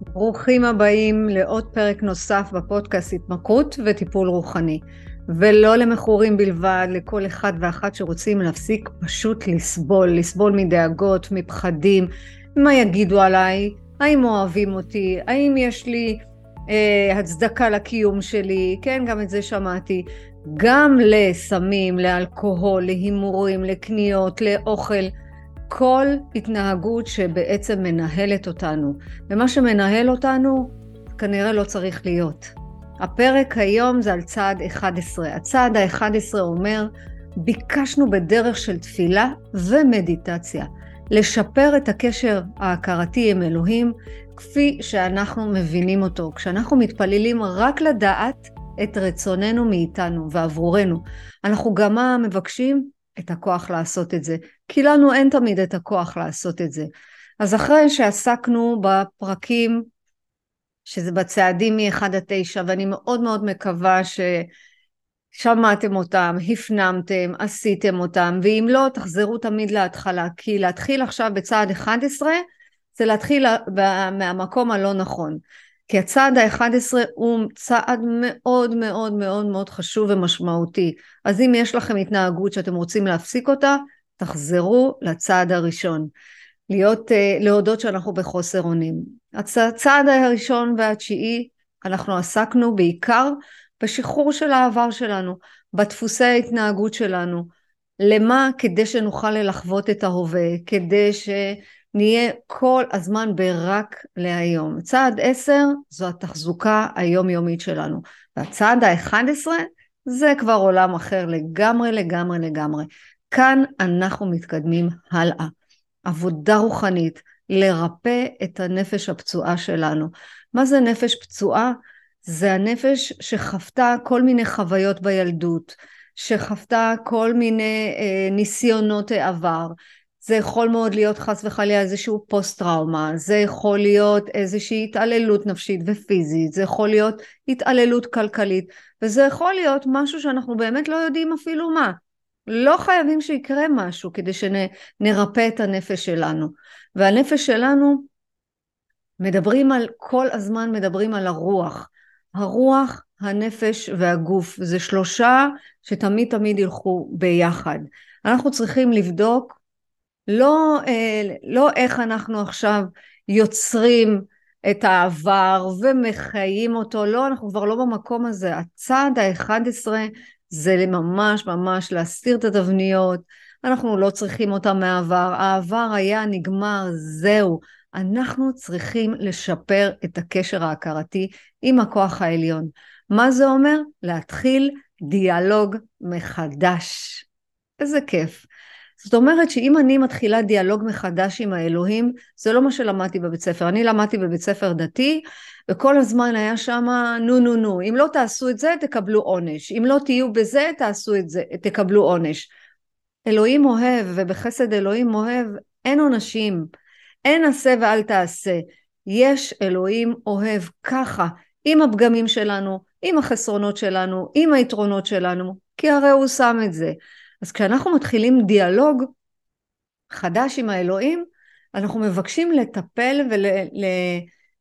ברוכים הבאים לעוד פרק נוסף בפודקאסט התמכרות וטיפול רוחני. ולא למכורים בלבד, לכל אחד ואחת שרוצים להפסיק פשוט לסבול, לסבול מדאגות, מפחדים, מה יגידו עליי, האם אוהבים אותי, האם יש לי אה, הצדקה לקיום שלי, כן, גם את זה שמעתי. גם לסמים, לאלכוהול, להימורים, לקניות, לאוכל. כל התנהגות שבעצם מנהלת אותנו. ומה שמנהל אותנו כנראה לא צריך להיות. הפרק היום זה על צעד 11. הצעד ה-11 אומר, ביקשנו בדרך של תפילה ומדיטציה לשפר את הקשר ההכרתי עם אלוהים כפי שאנחנו מבינים אותו. כשאנחנו מתפללים רק לדעת את רצוננו מאיתנו ועבורנו, אנחנו גם מה מבקשים? את הכוח לעשות את זה, כי לנו אין תמיד את הכוח לעשות את זה. אז אחרי שעסקנו בפרקים, שזה בצעדים מ-1 עד 9, ואני מאוד מאוד מקווה ששמעתם אותם, הפנמתם, עשיתם אותם, ואם לא, תחזרו תמיד להתחלה, כי להתחיל עכשיו בצעד 11, זה להתחיל מהמקום הלא נכון. כי הצעד ה-11 הוא צעד מאוד מאוד מאוד מאוד חשוב ומשמעותי. אז אם יש לכם התנהגות שאתם רוצים להפסיק אותה, תחזרו לצעד הראשון. להיות, אה, להודות שאנחנו בחוסר אונים. הצעד הראשון והתשיעי, אנחנו עסקנו בעיקר בשחרור של העבר שלנו, בדפוסי ההתנהגות שלנו. למה? כדי שנוכל לחוות את ההווה, כדי ש... נהיה כל הזמן ברק להיום. צעד 10 זו התחזוקה היומיומית שלנו, והצעד ה-11 זה כבר עולם אחר לגמרי לגמרי לגמרי. כאן אנחנו מתקדמים הלאה. עבודה רוחנית, לרפא את הנפש הפצועה שלנו. מה זה נפש פצועה? זה הנפש שחוותה כל מיני חוויות בילדות, שחוותה כל מיני אה, ניסיונות עבר, זה יכול מאוד להיות חס וחלילה איזשהו פוסט טראומה, זה יכול להיות איזושהי התעללות נפשית ופיזית, זה יכול להיות התעללות כלכלית, וזה יכול להיות משהו שאנחנו באמת לא יודעים אפילו מה. לא חייבים שיקרה משהו כדי שנרפא את הנפש שלנו. והנפש שלנו, מדברים על, כל הזמן מדברים על הרוח. הרוח, הנפש והגוף, זה שלושה שתמיד תמיד ילכו ביחד. אנחנו צריכים לבדוק לא, אה, לא איך אנחנו עכשיו יוצרים את העבר ומחיים אותו, לא, אנחנו כבר לא במקום הזה. הצעד ה-11 זה ממש ממש להסתיר את התבניות, אנחנו לא צריכים אותם מהעבר, העבר היה נגמר, זהו. אנחנו צריכים לשפר את הקשר ההכרתי עם הכוח העליון. מה זה אומר? להתחיל דיאלוג מחדש. איזה כיף. זאת אומרת שאם אני מתחילה דיאלוג מחדש עם האלוהים, זה לא מה שלמדתי בבית ספר. אני למדתי בבית ספר דתי, וכל הזמן היה שם נו נו נו, אם לא תעשו את זה תקבלו עונש, אם לא תהיו בזה תעשו את זה, תקבלו עונש. אלוהים אוהב, ובחסד אלוהים אוהב, אין עונשים, אין עשה ואל תעשה. יש אלוהים אוהב ככה, עם הפגמים שלנו, עם החסרונות שלנו, עם היתרונות שלנו, כי הרי הוא שם את זה. אז כשאנחנו מתחילים דיאלוג חדש עם האלוהים, אנחנו מבקשים לטפל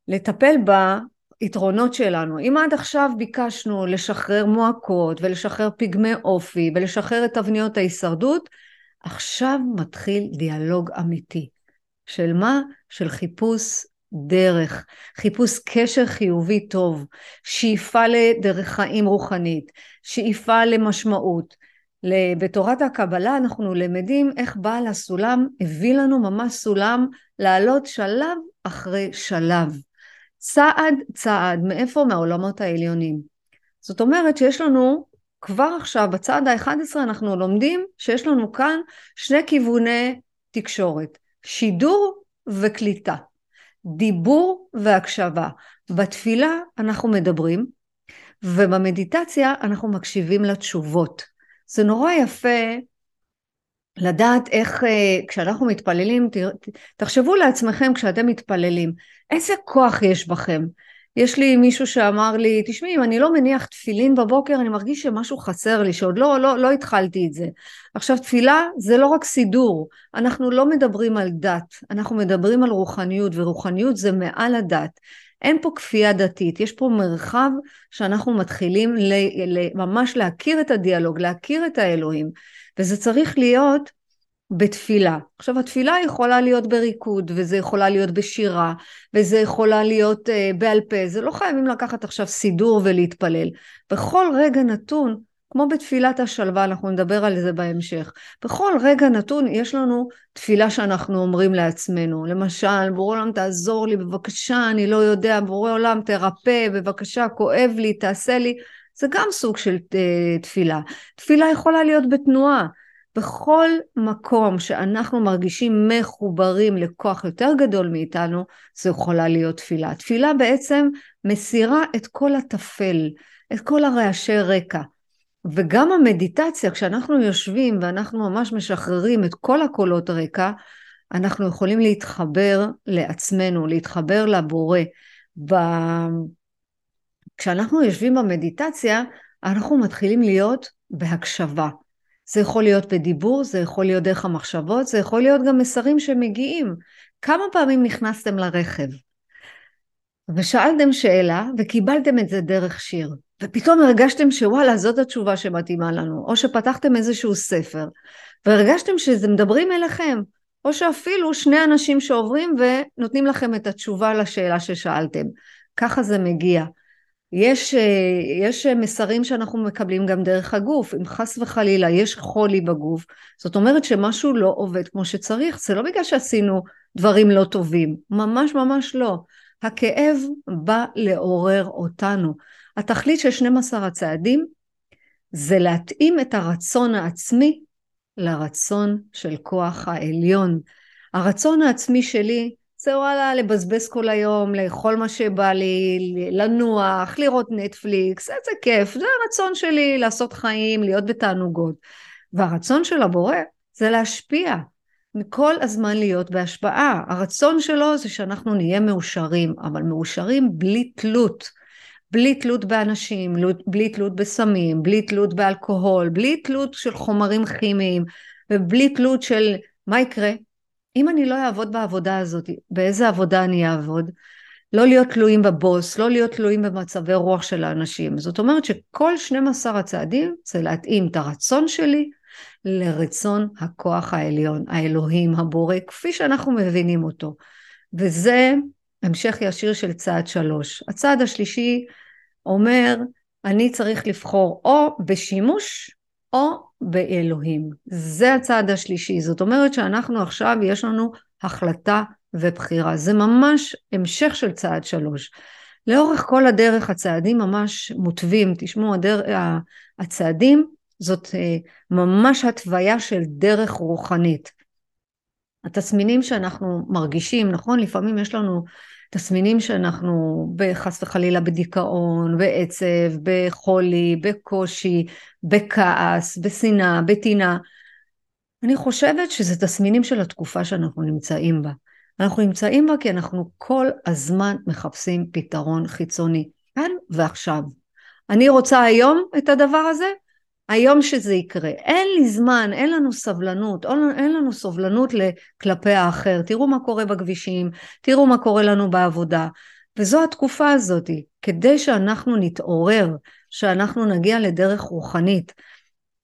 ולטפל ול, ביתרונות שלנו. אם עד עכשיו ביקשנו לשחרר מועקות ולשחרר פגמי אופי ולשחרר את תבניות ההישרדות, עכשיו מתחיל דיאלוג אמיתי. של מה? של חיפוש דרך, חיפוש קשר חיובי טוב, שאיפה לדרך חיים רוחנית, שאיפה למשמעות, בתורת הקבלה אנחנו למדים איך בעל הסולם הביא לנו ממש סולם לעלות שלב אחרי שלב. צעד צעד, מאיפה? מהעולמות העליונים. זאת אומרת שיש לנו כבר עכשיו בצעד ה-11 אנחנו לומדים שיש לנו כאן שני כיווני תקשורת, שידור וקליטה, דיבור והקשבה. בתפילה אנחנו מדברים ובמדיטציה אנחנו מקשיבים לתשובות. זה נורא יפה לדעת איך אה, כשאנחנו מתפללים, תחשבו לעצמכם כשאתם מתפללים, איזה כוח יש בכם, יש לי מישהו שאמר לי, תשמעי, אם אני לא מניח תפילין בבוקר, אני מרגיש שמשהו חסר לי, שעוד לא, לא, לא התחלתי את זה. עכשיו, תפילה זה לא רק סידור, אנחנו לא מדברים על דת, אנחנו מדברים על רוחניות, ורוחניות זה מעל הדת. אין פה כפייה דתית, יש פה מרחב שאנחנו מתחילים ל, ל, ממש להכיר את הדיאלוג, להכיר את האלוהים, וזה צריך להיות בתפילה. עכשיו התפילה יכולה להיות בריקוד, וזה יכולה להיות בשירה, וזה יכולה להיות uh, בעל פה, זה לא חייבים לקחת עכשיו סידור ולהתפלל. בכל רגע נתון, כמו בתפילת השלווה, אנחנו נדבר על זה בהמשך, בכל רגע נתון יש לנו תפילה שאנחנו אומרים לעצמנו. למשל, בורא עולם תעזור לי, בבקשה, אני לא יודע, בורא עולם תרפא, בבקשה, כואב לי, תעשה לי. זה גם סוג של uh, תפילה. תפילה יכולה להיות בתנועה. בכל מקום שאנחנו מרגישים מחוברים לכוח יותר גדול מאיתנו, זו יכולה להיות תפילה. תפילה בעצם מסירה את כל הטפל, את כל הרעשי רקע. וגם המדיטציה, כשאנחנו יושבים ואנחנו ממש משחררים את כל הקולות רקע, אנחנו יכולים להתחבר לעצמנו, להתחבר לבורא. ב... כשאנחנו יושבים במדיטציה, אנחנו מתחילים להיות בהקשבה. זה יכול להיות בדיבור, זה יכול להיות דרך המחשבות, זה יכול להיות גם מסרים שמגיעים. כמה פעמים נכנסתם לרכב ושאלתם שאלה וקיבלתם את זה דרך שיר, ופתאום הרגשתם שוואלה זאת התשובה שמתאימה לנו, או שפתחתם איזשהו ספר והרגשתם שזה מדברים אליכם, או שאפילו שני אנשים שעוברים ונותנים לכם את התשובה לשאלה ששאלתם. ככה זה מגיע. יש, אה, יש מסרים שאנחנו מקבלים גם דרך הגוף, אם חס וחלילה יש חולי בגוף, זאת אומרת שמשהו לא עובד כמו שצריך, זה לא בגלל שעשינו דברים לא טובים, ממש ממש לא. הכאב בא לעורר אותנו. התכלית של 12 הצעדים זה להתאים את הרצון העצמי לרצון של כוח העליון. הרצון העצמי שלי זה וואלה לבזבז כל היום, לאכול מה שבא לי, לנוח, לראות נטפליקס, איזה כיף, זה הרצון שלי לעשות חיים, להיות בתענוגות. והרצון של הבורא זה להשפיע, כל הזמן להיות בהשפעה. הרצון שלו זה שאנחנו נהיה מאושרים, אבל מאושרים בלי תלות. בלי תלות באנשים, בלי תלות בסמים, בלי תלות באלכוהול, בלי תלות של חומרים כימיים, ובלי תלות של מה יקרה אם אני לא אעבוד בעבודה הזאת, באיזה עבודה אני אעבוד? לא להיות תלויים בבוס, לא להיות תלויים במצבי רוח של האנשים. זאת אומרת שכל 12 הצעדים זה להתאים את הרצון שלי לרצון הכוח העליון, האלוהים, הבורא, כפי שאנחנו מבינים אותו. וזה המשך ישיר של צעד שלוש. הצעד השלישי אומר, אני צריך לבחור או בשימוש או באלוהים. זה הצעד השלישי. זאת אומרת שאנחנו עכשיו, יש לנו החלטה ובחירה. זה ממש המשך של צעד שלוש. לאורך כל הדרך הצעדים ממש מוטבים. תשמעו, הדר... הצעדים זאת אה, ממש התוויה של דרך רוחנית. התסמינים שאנחנו מרגישים, נכון? לפעמים יש לנו תסמינים שאנחנו בחס וחלילה בדיכאון, בעצב, בחולי, בקושי, בכעס, בשנאה, בטינה. אני חושבת שזה תסמינים של התקופה שאנחנו נמצאים בה. אנחנו נמצאים בה כי אנחנו כל הזמן מחפשים פתרון חיצוני, כאן ועכשיו. אני רוצה היום את הדבר הזה, היום שזה יקרה. אין לי זמן, אין לנו סבלנות, אין לנו סובלנות כלפי האחר. תראו מה קורה בכבישים, תראו מה קורה לנו בעבודה. וזו התקופה הזאת, כדי שאנחנו נתעורר, שאנחנו נגיע לדרך רוחנית.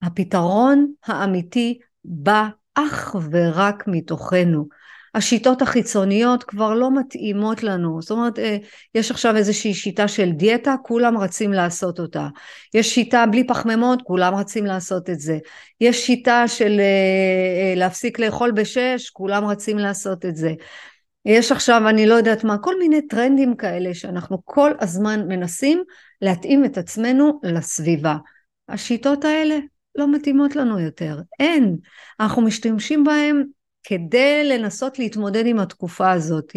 הפתרון האמיתי בא אך ורק מתוכנו. השיטות החיצוניות כבר לא מתאימות לנו. זאת אומרת, אה, יש עכשיו איזושהי שיטה של דיאטה, כולם רצים לעשות אותה. יש שיטה בלי פחמימות, כולם רצים לעשות את זה. יש שיטה של אה, אה, להפסיק לאכול בשש, כולם רצים לעשות את זה. יש עכשיו, אני לא יודעת מה, כל מיני טרנדים כאלה שאנחנו כל הזמן מנסים להתאים את עצמנו לסביבה. השיטות האלה לא מתאימות לנו יותר, אין. אנחנו משתמשים בהם כדי לנסות להתמודד עם התקופה הזאת.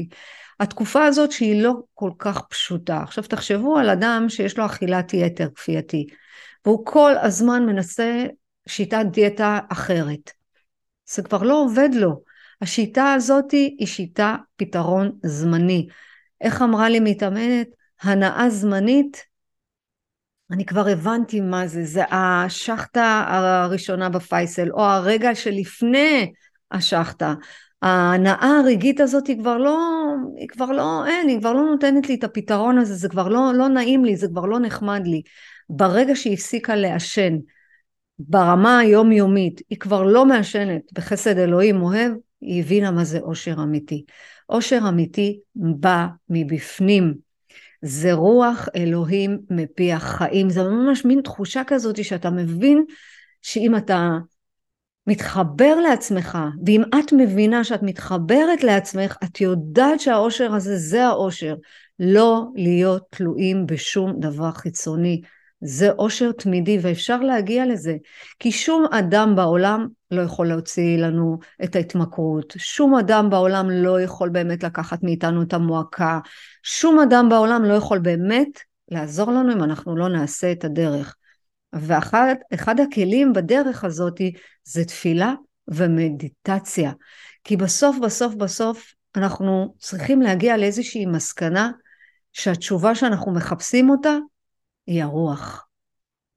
התקופה הזאת שהיא לא כל כך פשוטה. עכשיו תחשבו על אדם שיש לו אכילת יתר כפייתי, והוא כל הזמן מנסה שיטת דיאטה אחרת. זה כבר לא עובד לו. השיטה הזאת היא שיטה פתרון זמני. איך אמרה לי מתאמנת? הנאה זמנית, אני כבר הבנתי מה זה, זה השחטה הראשונה בפייסל, או הרגע שלפני השחטה. ההנאה הרגעית הזאת היא כבר לא, היא כבר לא, אין, היא כבר לא נותנת לי את הפתרון הזה, זה כבר לא, לא נעים לי, זה כבר לא נחמד לי. ברגע שהיא הפסיקה לעשן, ברמה היומיומית, היא כבר לא מעשנת בחסד אלוהים אוהב, היא הבינה מה זה אושר אמיתי. אושר אמיתי בא מבפנים. זה רוח אלוהים מפי החיים. זה ממש מין תחושה כזאת שאתה מבין שאם אתה מתחבר לעצמך, ואם את מבינה שאת מתחברת לעצמך, את יודעת שהאושר הזה זה האושר. לא להיות תלויים בשום דבר חיצוני. זה אושר תמידי ואפשר להגיע לזה. כי שום אדם בעולם לא יכול להוציא לנו את ההתמכרות. שום אדם בעולם לא יכול באמת לקחת מאיתנו את המועקה. שום אדם בעולם לא יכול באמת לעזור לנו אם אנחנו לא נעשה את הדרך. ואחד הכלים בדרך הזאת זה תפילה ומדיטציה. כי בסוף בסוף בסוף אנחנו צריכים להגיע לאיזושהי מסקנה שהתשובה שאנחנו מחפשים אותה היא הרוח.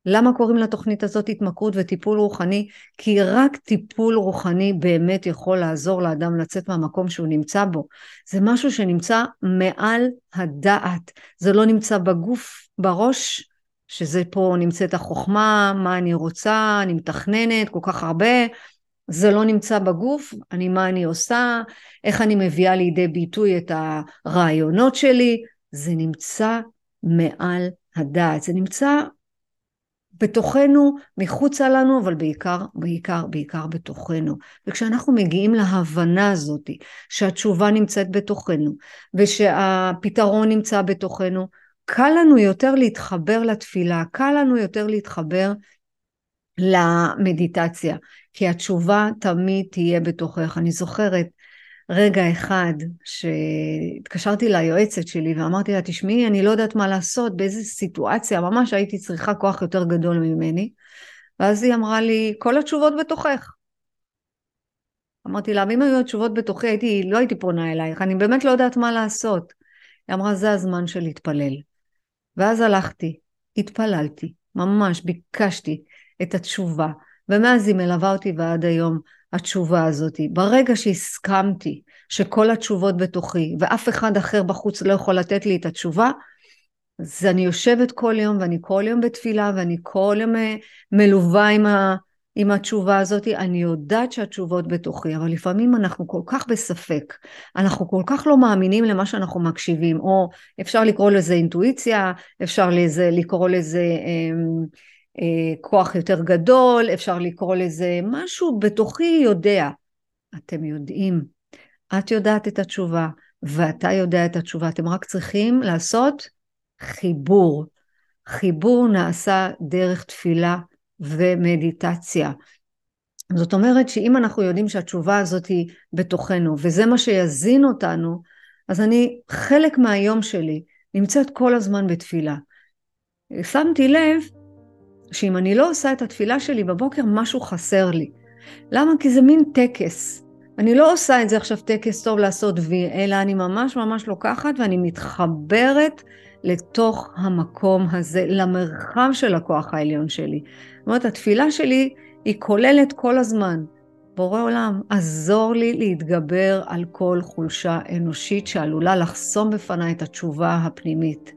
למה קוראים לתוכנית הזאת התמכרות וטיפול רוחני? כי רק טיפול רוחני באמת יכול לעזור לאדם לצאת מהמקום שהוא נמצא בו. זה משהו שנמצא מעל הדעת, זה לא נמצא בגוף, בראש, שזה פה נמצאת החוכמה, מה אני רוצה, אני מתכננת כל כך הרבה, זה לא נמצא בגוף, אני מה אני עושה, איך אני מביאה לידי ביטוי את הרעיונות שלי, זה נמצא מעל הדעת, זה נמצא בתוכנו, מחוצה לנו, אבל בעיקר, בעיקר, בעיקר בתוכנו. וכשאנחנו מגיעים להבנה הזאת, שהתשובה נמצאת בתוכנו, ושהפתרון נמצא בתוכנו, קל לנו יותר להתחבר לתפילה, קל לנו יותר להתחבר למדיטציה, כי התשובה תמיד תהיה בתוכך. אני זוכרת רגע אחד שהתקשרתי ליועצת שלי ואמרתי לה, תשמעי, אני לא יודעת מה לעשות, באיזה סיטואציה, ממש הייתי צריכה כוח יותר גדול ממני. ואז היא אמרה לי, כל התשובות בתוכך. אמרתי לה, אם היו התשובות בתוכי, הייתי, לא הייתי פונה אלייך, אני באמת לא יודעת מה לעשות. היא אמרה, זה הזמן של להתפלל. ואז הלכתי, התפללתי, ממש ביקשתי את התשובה, ומאז היא מלווה אותי ועד היום התשובה הזאת. ברגע שהסכמתי שכל התשובות בתוכי ואף אחד אחר בחוץ לא יכול לתת לי את התשובה, אז אני יושבת כל יום ואני כל יום בתפילה ואני כל יום אה, מלווה עם, ה, עם התשובה הזאת, אני יודעת שהתשובות בתוכי, אבל לפעמים אנחנו כל כך בספק, אנחנו כל כך לא מאמינים למה שאנחנו מקשיבים, או אפשר לקרוא לזה אינטואיציה, אפשר לזה, לקרוא לזה אה, אה, כוח יותר גדול, אפשר לקרוא לזה משהו בתוכי יודע. אתם יודעים, את יודעת את התשובה ואתה יודע את התשובה, אתם רק צריכים לעשות חיבור. חיבור נעשה דרך תפילה ומדיטציה. זאת אומרת שאם אנחנו יודעים שהתשובה הזאת היא בתוכנו וזה מה שיזין אותנו, אז אני, חלק מהיום שלי נמצאת כל הזמן בתפילה. שמתי לב שאם אני לא עושה את התפילה שלי בבוקר, משהו חסר לי. למה? כי זה מין טקס. אני לא עושה את זה עכשיו טקס טוב לעשות וי, אלא אני ממש ממש לוקחת ואני מתחברת לתוך המקום הזה, למרחב של הכוח העליון שלי. זאת אומרת, התפילה שלי היא כוללת כל הזמן. בורא עולם, עזור לי להתגבר על כל חולשה אנושית שעלולה לחסום בפניי את התשובה הפנימית.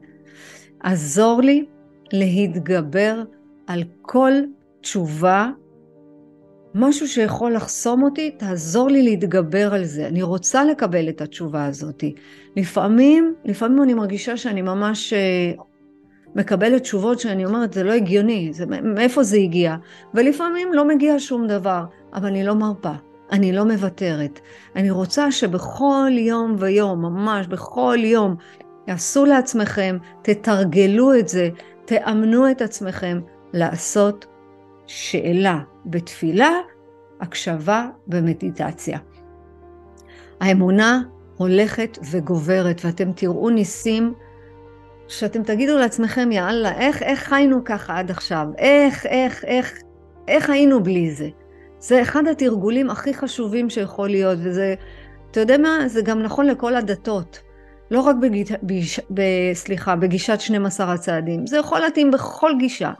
עזור לי להתגבר על כל תשובה, משהו שיכול לחסום אותי, תעזור לי להתגבר על זה. אני רוצה לקבל את התשובה הזאת. לפעמים, לפעמים אני מרגישה שאני ממש אה, מקבלת תשובות שאני אומרת, זה לא הגיוני, זה, מאיפה זה הגיע? ולפעמים לא מגיע שום דבר, אבל אני לא מרפה. אני לא מוותרת. אני רוצה שבכל יום ויום, ממש בכל יום, יעשו לעצמכם, תתרגלו את זה, תאמנו את עצמכם לעשות שאלה בתפילה, הקשבה ומדיטציה. האמונה הולכת וגוברת, ואתם תראו ניסים שאתם תגידו לעצמכם, יאללה, איך, איך חיינו ככה עד עכשיו? איך, איך, איך, איך היינו בלי זה? זה אחד התרגולים הכי חשובים שיכול להיות, וזה, אתה יודע מה, זה גם נכון לכל הדתות. לא רק בגיש, בגיש, ב, סליחה, בגישת 12 הצעדים, זה יכול להתאים בכל גישה.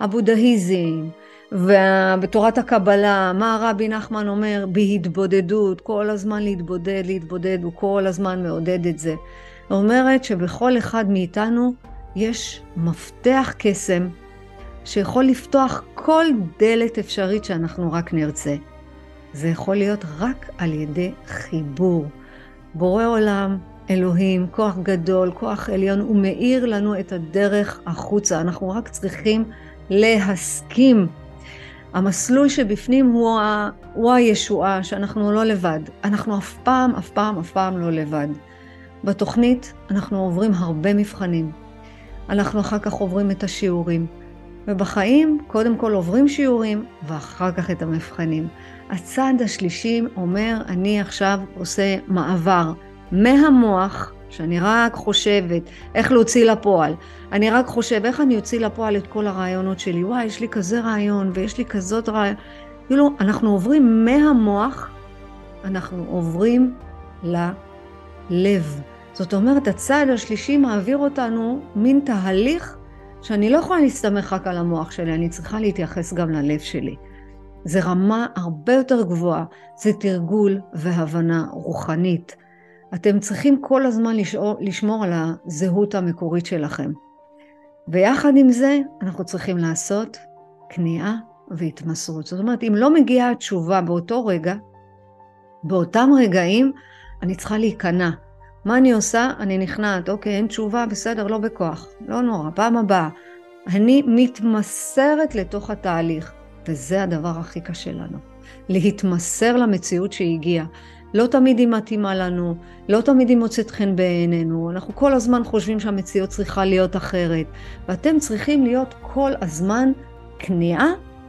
הבודהיזם, ובתורת הקבלה, מה הרבי נחמן אומר? בהתבודדות, כל הזמן להתבודד, להתבודד, הוא כל הזמן מעודד את זה. אומרת שבכל אחד מאיתנו יש מפתח קסם שיכול לפתוח כל דלת אפשרית שאנחנו רק נרצה. זה יכול להיות רק על ידי חיבור. בורא עולם, אלוהים, כוח גדול, כוח עליון, הוא מאיר לנו את הדרך החוצה. אנחנו רק צריכים להסכים. המסלול שבפנים הוא, ה... הוא הישועה, שאנחנו לא לבד. אנחנו אף פעם, אף פעם, אף פעם לא לבד. בתוכנית אנחנו עוברים הרבה מבחנים. אנחנו אחר כך עוברים את השיעורים. ובחיים, קודם כל עוברים שיעורים, ואחר כך את המבחנים. הצד השלישי אומר, אני עכשיו עושה מעבר מהמוח, שאני רק חושבת איך להוציא לפועל. אני רק חושב איך אני אוציא לפועל את כל הרעיונות שלי. וואי, יש לי כזה רעיון ויש לי כזאת רעיון. כאילו, אנחנו עוברים מהמוח, אנחנו עוברים ללב. זאת אומרת, הצד השלישי מעביר אותנו מין תהליך שאני לא יכולה להסתמך רק על המוח שלי, אני צריכה להתייחס גם ללב שלי. זה רמה הרבה יותר גבוהה, זה תרגול והבנה רוחנית. אתם צריכים כל הזמן לשמור, לשמור על הזהות המקורית שלכם. ויחד עם זה, אנחנו צריכים לעשות כניעה והתמסרות. זאת אומרת, אם לא מגיעה התשובה באותו רגע, באותם רגעים, אני צריכה להיכנע. מה אני עושה? אני נכנעת, אוקיי, אין תשובה, בסדר, לא בכוח, לא נורא, פעם הבאה. אני מתמסרת לתוך התהליך, וזה הדבר הכי קשה לנו. להתמסר למציאות שהגיעה. לא תמיד היא מתאימה לנו, לא תמיד היא מוצאת חן בעינינו, אנחנו כל הזמן חושבים שהמציאות צריכה להיות אחרת, ואתם צריכים להיות כל הזמן כניעה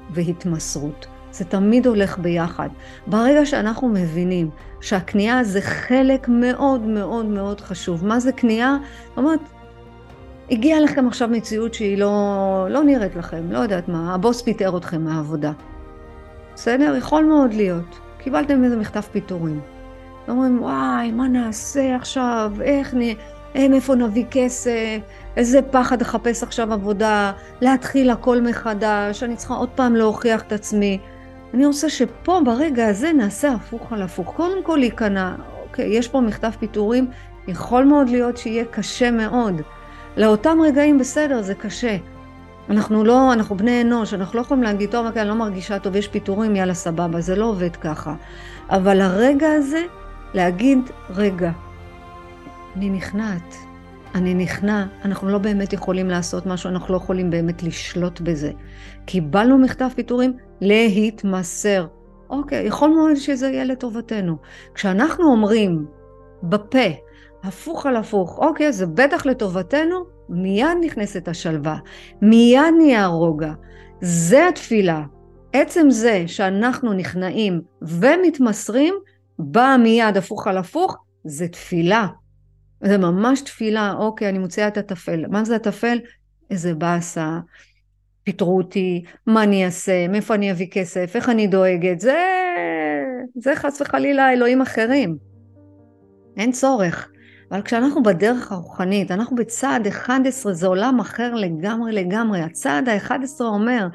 והתמסרות. זה תמיד הולך ביחד. ברגע שאנחנו מבינים שהכניעה זה חלק מאוד מאוד מאוד חשוב. מה זה כניעה? זאת אומרת, הגיעה לכם עכשיו מציאות שהיא לא, לא נראית לכם, לא יודעת מה, הבוס פיטר אתכם מהעבודה. בסדר? יכול מאוד להיות. קיבלתם איזה מכתב פיטורים. אומרים, וואי, מה נעשה עכשיו? איך נ... מאיפה נביא כסף? איזה פחד לחפש עכשיו עבודה, להתחיל הכל מחדש, אני צריכה עוד פעם להוכיח את עצמי. אני רוצה שפה, ברגע הזה, נעשה הפוך על הפוך. קודם כל להיכנע, אוקיי, יש פה מכתב פיטורים, יכול מאוד להיות שיהיה קשה מאוד. לאותם רגעים בסדר, זה קשה. אנחנו לא, אנחנו בני אנוש, אנחנו לא יכולים להגיד, טוב, אוקיי, אני לא מרגישה טוב, יש פיטורים, יאללה, סבבה, זה לא עובד ככה. אבל הרגע הזה, להגיד, רגע, אני נכנעת, אני נכנע, אנחנו לא באמת יכולים לעשות משהו, אנחנו לא יכולים באמת לשלוט בזה. קיבלנו מכתב פיטורים, להתמסר. אוקיי, יכול מאוד שזה יהיה לטובתנו. כשאנחנו אומרים בפה, הפוך על הפוך, אוקיי, זה בטח לטובתנו, מיד נכנסת השלווה, מיד נהיה הרוגע. זה התפילה. עצם זה שאנחנו נכנעים ומתמסרים, בא מיד הפוך על הפוך, זה תפילה. זה ממש תפילה, אוקיי, אני מוציאה את הטפל. מה זה הטפל? איזה באסה, פיטרו אותי, מה אני אעשה, מאיפה אני אביא כסף, איך אני דואגת, זה, זה חס וחלילה אלוהים אחרים. אין צורך. אבל כשאנחנו בדרך הרוחנית, אנחנו בצעד 11, זה עולם אחר לגמרי לגמרי. הצעד ה-11 אומר,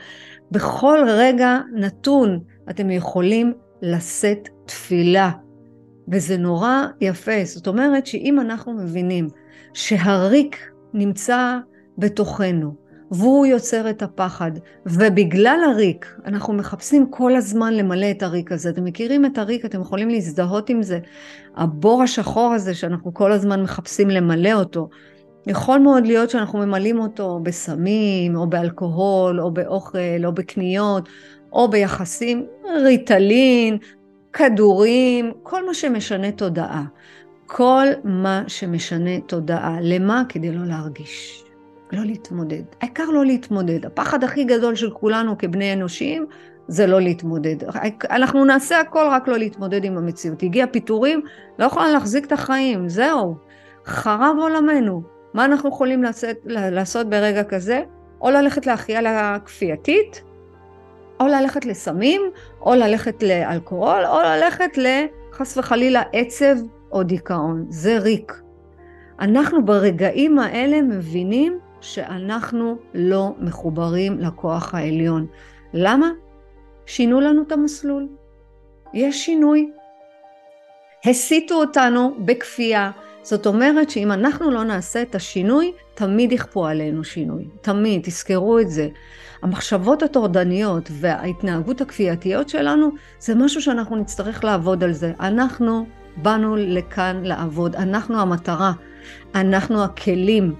בכל רגע נתון אתם יכולים לשאת תפילה. וזה נורא יפה. זאת אומרת שאם אנחנו מבינים שהריק נמצא בתוכנו, והוא יוצר את הפחד. ובגלל הריק, אנחנו מחפשים כל הזמן למלא את הריק הזה. אתם מכירים את הריק, אתם יכולים להזדהות עם זה. הבור השחור הזה שאנחנו כל הזמן מחפשים למלא אותו. יכול מאוד להיות שאנחנו ממלאים אותו בסמים, או באלכוהול, או באוכל, או בקניות, או ביחסים, ריטלין, כדורים, כל מה שמשנה תודעה. כל מה שמשנה תודעה. למה? כדי לא להרגיש. לא להתמודד. העיקר לא להתמודד. הפחד הכי גדול של כולנו כבני אנושים זה לא להתמודד. אנחנו נעשה הכל רק לא להתמודד עם המציאות. הגיע פיטורים, לא יכולה להחזיק את החיים, זהו. חרב עולמנו. מה אנחנו יכולים לעשות, לעשות ברגע כזה? או ללכת לאחייה כפייתית, או ללכת לסמים, או ללכת לאלכוהול, או ללכת לחס וחלילה עצב או דיכאון. זה ריק. אנחנו ברגעים האלה מבינים שאנחנו לא מחוברים לכוח העליון. למה? שינו לנו את המסלול. יש שינוי. הסיטו אותנו בכפייה. זאת אומרת שאם אנחנו לא נעשה את השינוי, תמיד יכפו עלינו שינוי. תמיד, תזכרו את זה. המחשבות הטורדניות וההתנהגות הכפייתיות שלנו, זה משהו שאנחנו נצטרך לעבוד על זה. אנחנו באנו לכאן לעבוד, אנחנו המטרה, אנחנו הכלים.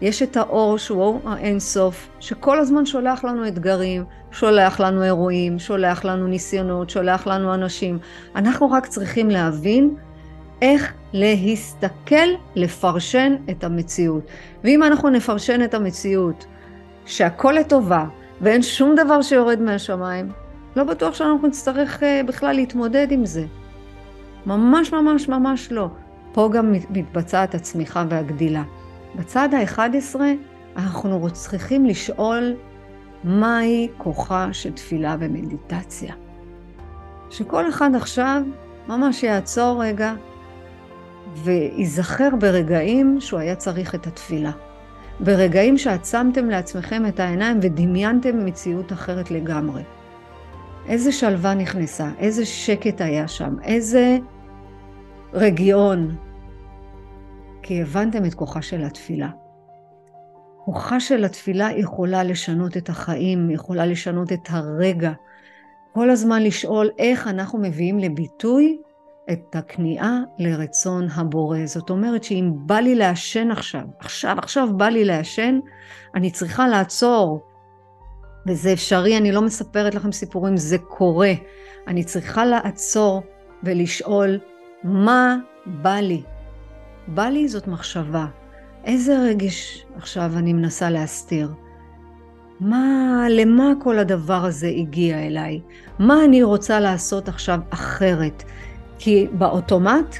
יש את האור שהוא אור האינסוף, שכל הזמן שולח לנו אתגרים, שולח לנו אירועים, שולח לנו ניסיונות, שולח לנו אנשים. אנחנו רק צריכים להבין איך להסתכל, לפרשן את המציאות. ואם אנחנו נפרשן את המציאות, שהכל לטובה, ואין שום דבר שיורד מהשמיים, לא בטוח שאנחנו נצטרך uh, בכלל להתמודד עם זה. ממש ממש ממש לא. פה גם מתבצעת הצמיחה והגדילה. בצד ה-11 אנחנו צריכים לשאול מהי כוחה של תפילה ומדיטציה. שכל אחד עכשיו ממש יעצור רגע וייזכר ברגעים שהוא היה צריך את התפילה. ברגעים שעצמתם לעצמכם את העיניים ודמיינתם מציאות אחרת לגמרי. איזה שלווה נכנסה, איזה שקט היה שם, איזה רגיעון, כי הבנתם את כוחה של התפילה. כוחה של התפילה יכולה לשנות את החיים, יכולה לשנות את הרגע. כל הזמן לשאול איך אנחנו מביאים לביטוי את הכניעה לרצון הבורא. זאת אומרת שאם בא לי לעשן עכשיו, עכשיו, עכשיו בא לי לעשן, אני צריכה לעצור. וזה אפשרי, אני לא מספרת לכם סיפורים, זה קורה. אני צריכה לעצור ולשאול, מה בא לי? בא לי זאת מחשבה. איזה רגש עכשיו אני מנסה להסתיר? מה, למה כל הדבר הזה הגיע אליי? מה אני רוצה לעשות עכשיו אחרת? כי באוטומט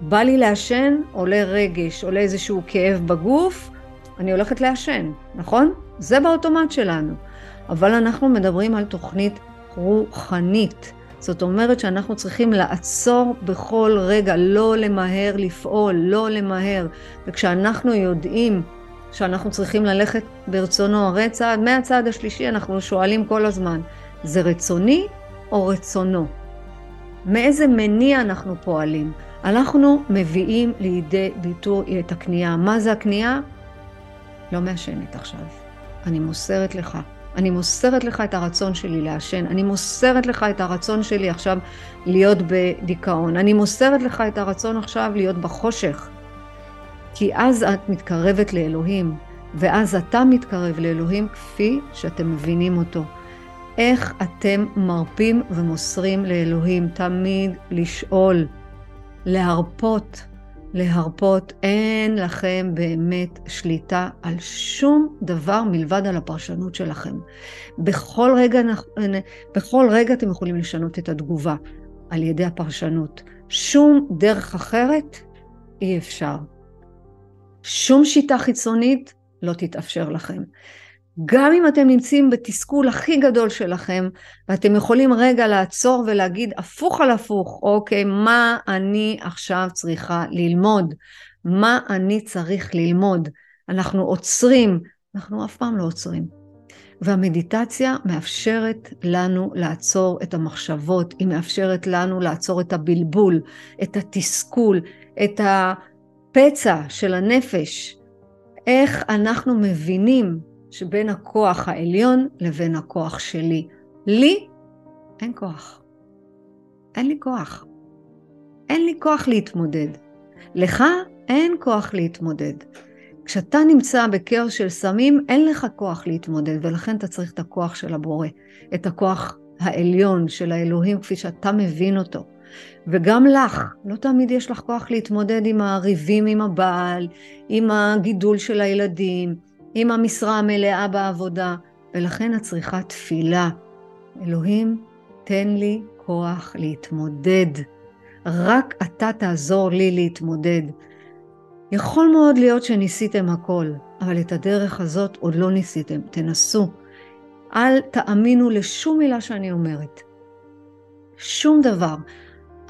בא לי לעשן, עולה רגש, עולה איזשהו כאב בגוף, אני הולכת לעשן, נכון? זה באוטומט שלנו. אבל אנחנו מדברים על תוכנית רוחנית. זאת אומרת שאנחנו צריכים לעצור בכל רגע, לא למהר לפעול, לא למהר. וכשאנחנו יודעים שאנחנו צריכים ללכת ברצונו הרי צעד, מהצעד השלישי אנחנו שואלים כל הזמן, זה רצוני או רצונו? מאיזה מניע אנחנו פועלים? אנחנו מביאים לידי ביטוי את הקנייה. מה זה הקנייה? לא מעשנת עכשיו. אני מוסרת לך אני מוסרת לך את הרצון שלי לעשן, אני מוסרת לך את הרצון שלי עכשיו להיות בדיכאון, אני מוסרת לך את הרצון עכשיו להיות בחושך. כי אז את מתקרבת לאלוהים, ואז אתה מתקרב לאלוהים כפי שאתם מבינים אותו. איך אתם מרפים ומוסרים לאלוהים? תמיד לשאול, להרפות. להרפות, אין לכם באמת שליטה על שום דבר מלבד על הפרשנות שלכם. בכל רגע, בכל רגע אתם יכולים לשנות את התגובה על ידי הפרשנות. שום דרך אחרת אי אפשר. שום שיטה חיצונית לא תתאפשר לכם. גם אם אתם נמצאים בתסכול הכי גדול שלכם, ואתם יכולים רגע לעצור ולהגיד הפוך על הפוך, אוקיי, מה אני עכשיו צריכה ללמוד? מה אני צריך ללמוד? אנחנו עוצרים, אנחנו אף פעם לא עוצרים. והמדיטציה מאפשרת לנו לעצור את המחשבות, היא מאפשרת לנו לעצור את הבלבול, את התסכול, את הפצע של הנפש. איך אנחנו מבינים שבין הכוח העליון לבין הכוח שלי. לי אין כוח. אין לי כוח. אין לי כוח להתמודד. לך אין כוח להתמודד. כשאתה נמצא בכאוס של סמים, אין לך כוח להתמודד, ולכן אתה צריך את הכוח של הבורא, את הכוח העליון של האלוהים כפי שאתה מבין אותו. וגם לך, לא תמיד יש לך כוח להתמודד עם הריבים עם הבעל, עם הגידול של הילדים, עם המשרה המלאה בעבודה, ולכן את צריכה תפילה. אלוהים, תן לי כוח להתמודד. רק אתה תעזור לי להתמודד. יכול מאוד להיות שניסיתם הכל, אבל את הדרך הזאת עוד לא ניסיתם. תנסו. אל תאמינו לשום מילה שאני אומרת. שום דבר.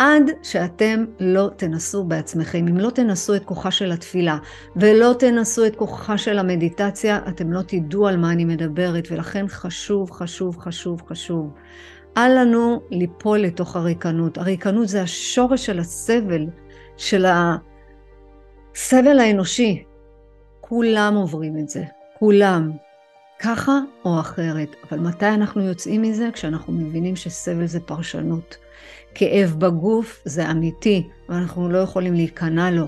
עד שאתם לא תנסו בעצמכם. אם לא תנסו את כוחה של התפילה ולא תנסו את כוחה של המדיטציה, אתם לא תדעו על מה אני מדברת, ולכן חשוב, חשוב, חשוב, חשוב. אל לנו ליפול לתוך הריקנות. הריקנות זה השורש של הסבל, של הסבל האנושי. כולם עוברים את זה, כולם. ככה או אחרת. אבל מתי אנחנו יוצאים מזה? כשאנחנו מבינים שסבל זה פרשנות. כאב בגוף זה אמיתי, ואנחנו לא יכולים להיכנע לו.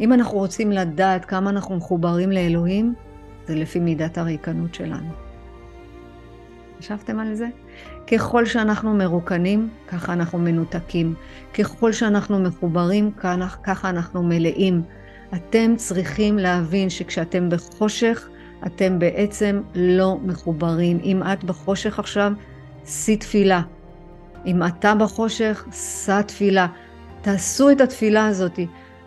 אם אנחנו רוצים לדעת כמה אנחנו מחוברים לאלוהים, זה לפי מידת הריקנות שלנו. חשבתם על זה? ככל שאנחנו מרוקנים, ככה אנחנו מנותקים. ככל שאנחנו מחוברים, ככה אנחנו מלאים. אתם צריכים להבין שכשאתם בחושך, אתם בעצם לא מחוברים. אם את בחושך עכשיו, שיא תפילה. אם אתה בחושך, שא תפילה. תעשו את התפילה הזאת.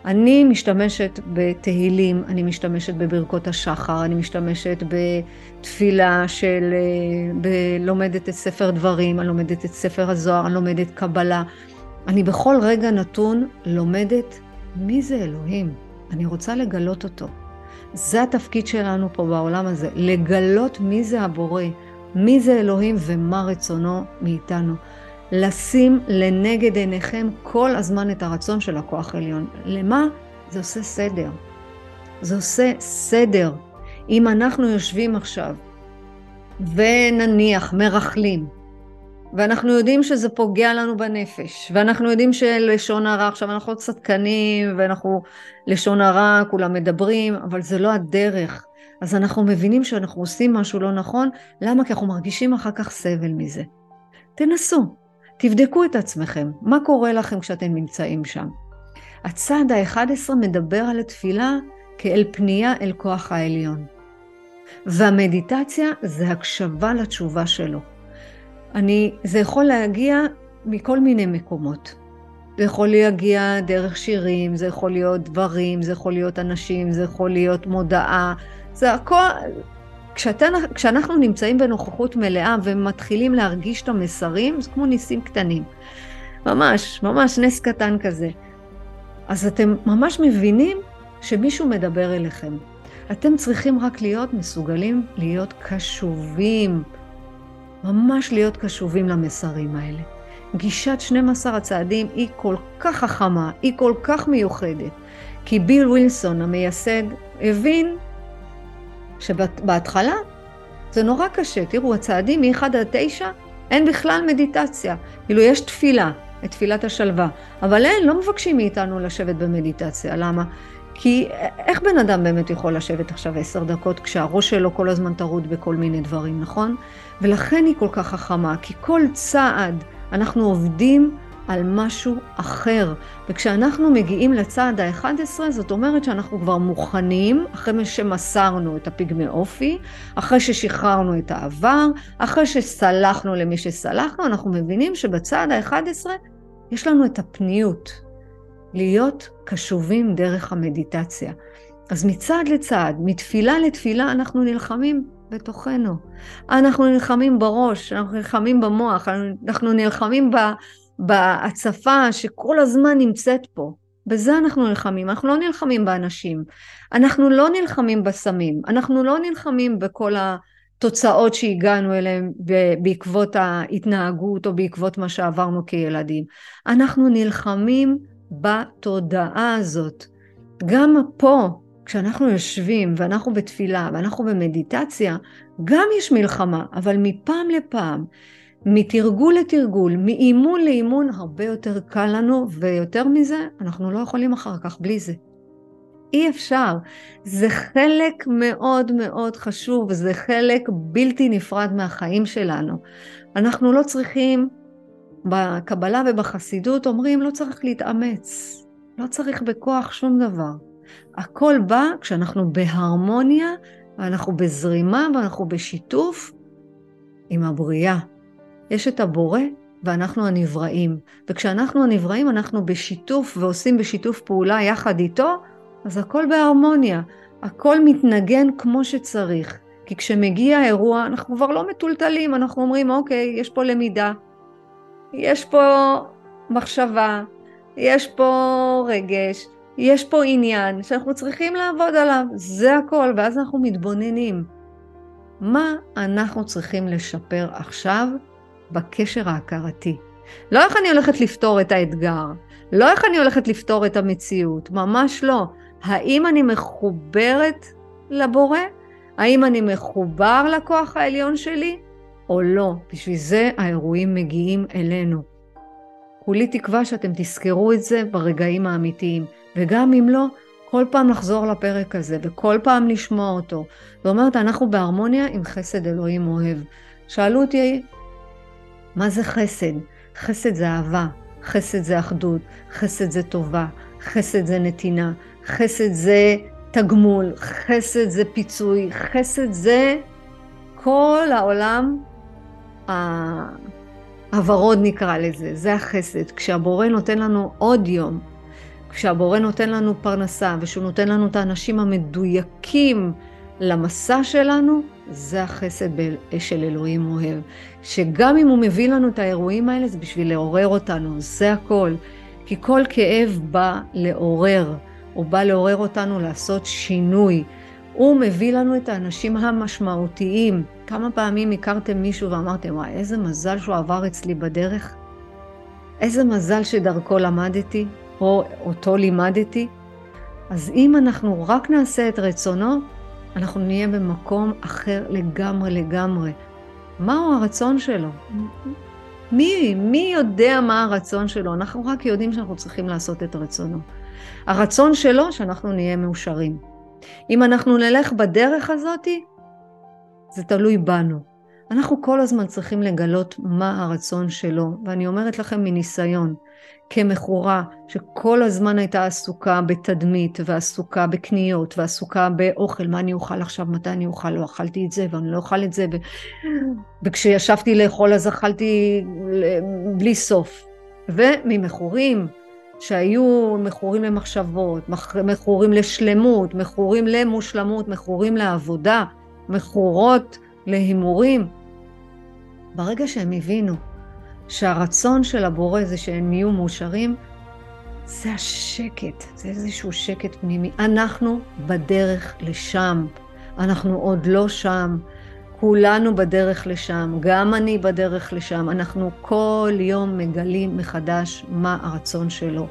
אני משתמשת בתהילים, אני משתמשת בברכות השחר, אני משתמשת בתפילה של... אה, ב... לומדת את ספר דברים, אני לומדת את ספר הזוהר, אני לומדת קבלה. אני בכל רגע נתון לומדת מי זה אלוהים. אני רוצה לגלות אותו. זה התפקיד שלנו פה בעולם הזה, לגלות מי זה הבורא, מי זה אלוהים ומה רצונו מאיתנו. לשים לנגד עיניכם כל הזמן את הרצון של הכוח העליון. למה? זה עושה סדר. זה עושה סדר. אם אנחנו יושבים עכשיו ונניח מרכלים, ואנחנו יודעים שזה פוגע לנו בנפש, ואנחנו יודעים שלשון הרע, עכשיו אנחנו צדקנים, ואנחנו לשון הרע, כולם מדברים, אבל זה לא הדרך. אז אנחנו מבינים שאנחנו עושים משהו לא נכון, למה? כי אנחנו מרגישים אחר כך סבל מזה. תנסו, תבדקו את עצמכם, מה קורה לכם כשאתם נמצאים שם. הצעד ה-11 מדבר על התפילה כאל פנייה אל כוח העליון. והמדיטציה זה הקשבה לתשובה שלו. אני, זה יכול להגיע מכל מיני מקומות. זה יכול להגיע דרך שירים, זה יכול להיות דברים, זה יכול להיות אנשים, זה יכול להיות מודעה. זה הכל... כשאנחנו נמצאים בנוכחות מלאה ומתחילים להרגיש את המסרים, זה כמו ניסים קטנים. ממש, ממש נס קטן כזה. אז אתם ממש מבינים שמישהו מדבר אליכם. אתם צריכים רק להיות מסוגלים להיות קשובים. ממש להיות קשובים למסרים האלה. גישת 12 הצעדים היא כל כך חכמה, היא כל כך מיוחדת, כי ביל ווילסון המייסד הבין שבהתחלה זה נורא קשה. תראו, הצעדים מ-1 עד 9 אין בכלל מדיטציה. כאילו, יש תפילה, את תפילת השלווה, אבל אין, לא מבקשים מאיתנו לשבת במדיטציה. למה? כי איך בן אדם באמת יכול לשבת עכשיו עשר דקות כשהראש שלו כל הזמן טרוד בכל מיני דברים, נכון? ולכן היא כל כך חכמה, כי כל צעד אנחנו עובדים על משהו אחר. וכשאנחנו מגיעים לצעד ה-11, זאת אומרת שאנחנו כבר מוכנים, אחרי שמסרנו את הפיגמי אופי, אחרי ששחררנו את העבר, אחרי שסלחנו למי שסלחנו, אנחנו מבינים שבצעד ה-11 יש לנו את הפניות. להיות קשובים דרך המדיטציה. אז מצעד לצעד, מתפילה לתפילה, אנחנו נלחמים בתוכנו. אנחנו נלחמים בראש, אנחנו נלחמים במוח, אנחנו נלחמים בהצפה שכל הזמן נמצאת פה. בזה אנחנו נלחמים, אנחנו לא נלחמים באנשים, אנחנו לא נלחמים בסמים, אנחנו לא נלחמים בכל התוצאות שהגענו אליהן בעקבות ההתנהגות או בעקבות מה שעברנו כילדים. אנחנו נלחמים בתודעה הזאת. גם פה, כשאנחנו יושבים ואנחנו בתפילה ואנחנו במדיטציה, גם יש מלחמה, אבל מפעם לפעם, מתרגול לתרגול, מאימון לאימון, הרבה יותר קל לנו, ויותר מזה, אנחנו לא יכולים אחר כך בלי זה. אי אפשר. זה חלק מאוד מאוד חשוב, זה חלק בלתי נפרד מהחיים שלנו. אנחנו לא צריכים בקבלה ובחסידות אומרים לא צריך להתאמץ, לא צריך בכוח שום דבר. הכל בא כשאנחנו בהרמוניה ואנחנו בזרימה ואנחנו בשיתוף עם הבריאה. יש את הבורא ואנחנו הנבראים. וכשאנחנו הנבראים אנחנו בשיתוף ועושים בשיתוף פעולה יחד איתו, אז הכל בהרמוניה. הכל מתנגן כמו שצריך. כי כשמגיע אירוע אנחנו כבר לא מטולטלים, אנחנו אומרים אוקיי, יש פה למידה, יש פה מחשבה, יש פה רגש, יש פה עניין שאנחנו צריכים לעבוד עליו, זה הכל, ואז אנחנו מתבוננים. מה אנחנו צריכים לשפר עכשיו בקשר ההכרתי? לא איך אני הולכת לפתור את האתגר, לא איך אני הולכת לפתור את המציאות, ממש לא. האם אני מחוברת לבורא? האם אני מחובר לכוח העליון שלי או לא? בשביל זה האירועים מגיעים אלינו. כולי תקווה שאתם תזכרו את זה ברגעים האמיתיים, וגם אם לא, כל פעם לחזור לפרק הזה, וכל פעם לשמוע אותו. זאת אומרת, אנחנו בהרמוניה עם חסד אלוהים אוהב. שאלו אותי, מה זה חסד? חסד זה אהבה, חסד זה אחדות, חסד זה טובה, חסד זה נתינה, חסד זה תגמול, חסד זה פיצוי, חסד זה כל העולם הוורוד נקרא לזה, זה החסד. כשהבורא נותן לנו עוד יום, כשהבורא נותן לנו פרנסה ושהוא נותן לנו את האנשים המדויקים למסע שלנו, זה החסד של אלוהים אוהב. שגם אם הוא מביא לנו את האירועים האלה, זה בשביל לעורר אותנו, זה הכל. כי כל כאב בא לעורר, הוא בא לעורר אותנו לעשות שינוי. הוא מביא לנו את האנשים המשמעותיים. כמה פעמים הכרתם מישהו ואמרתם, וואי, איזה מזל שהוא עבר אצלי בדרך? איזה מזל שדרכו למדתי, או אותו לימדתי? אז אם אנחנו רק נעשה את רצונו, אנחנו נהיה במקום אחר לגמרי לגמרי. מהו הרצון שלו? מי, מי יודע מה הרצון שלו? אנחנו רק יודעים שאנחנו צריכים לעשות את רצונו. הרצון שלו שאנחנו נהיה מאושרים. אם אנחנו נלך בדרך הזאתי, זה תלוי בנו. אנחנו כל הזמן צריכים לגלות מה הרצון שלו, ואני אומרת לכם מניסיון, כמכורה שכל הזמן הייתה עסוקה בתדמית ועסוקה בקניות ועסוקה באוכל, מה אני אוכל עכשיו, מתי אני אוכל, לא אכלתי את זה ואני לא אוכל את זה, ו... וכשישבתי לאכול אז אכלתי בלי סוף. וממכורים שהיו מכורים למחשבות, מכורים לשלמות, מכורים למושלמות, מכורים לעבודה, מכורות להימורים. ברגע שהם הבינו שהרצון של הבורא זה שהם יהיו מאושרים, זה השקט, זה איזשהו שקט פנימי. אנחנו בדרך לשם, אנחנו עוד לא שם, כולנו בדרך לשם, גם אני בדרך לשם. אנחנו כל יום מגלים מחדש מה הרצון שלו.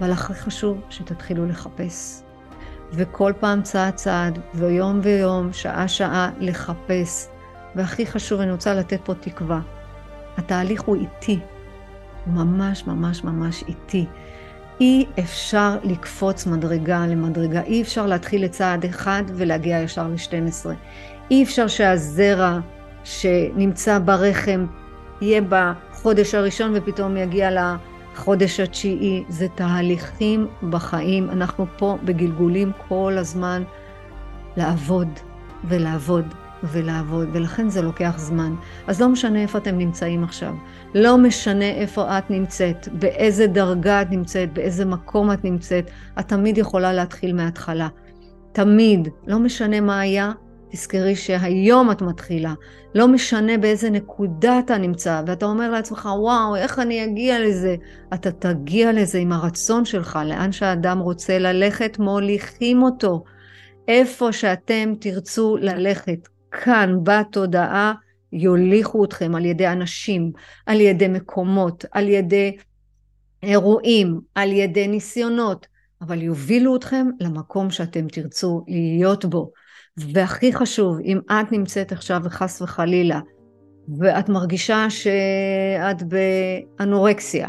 אבל הכי חשוב שתתחילו לחפש. וכל פעם צעד צעד, ויום ויום, שעה שעה, לחפש. והכי חשוב, אני רוצה לתת פה תקווה. התהליך הוא איטי, ממש ממש ממש איטי. אי אפשר לקפוץ מדרגה למדרגה, אי אפשר להתחיל לצעד אחד ולהגיע ישר ל-12. אי אפשר שהזרע שנמצא ברחם יהיה בחודש הראשון ופתאום יגיע לחודש התשיעי. זה תהליכים בחיים. אנחנו פה בגלגולים כל הזמן לעבוד ולעבוד ולעבוד, ולכן זה לוקח זמן. אז לא משנה איפה אתם נמצאים עכשיו, לא משנה איפה את נמצאת, באיזה דרגה את נמצאת, באיזה מקום את נמצאת, את תמיד יכולה להתחיל מההתחלה. תמיד, לא משנה מה היה, תזכרי שהיום את מתחילה. לא משנה באיזה נקודה אתה נמצא, ואתה אומר לעצמך, וואו, איך אני אגיע לזה? אתה תגיע לזה עם הרצון שלך, לאן שהאדם רוצה ללכת, מוליכים אותו. איפה שאתם תרצו ללכת, כאן בתודעה יוליכו אתכם על ידי אנשים, על ידי מקומות, על ידי אירועים, על ידי ניסיונות, אבל יובילו אתכם למקום שאתם תרצו להיות בו. והכי חשוב, אם את נמצאת עכשיו וחס וחלילה, ואת מרגישה שאת באנורקסיה,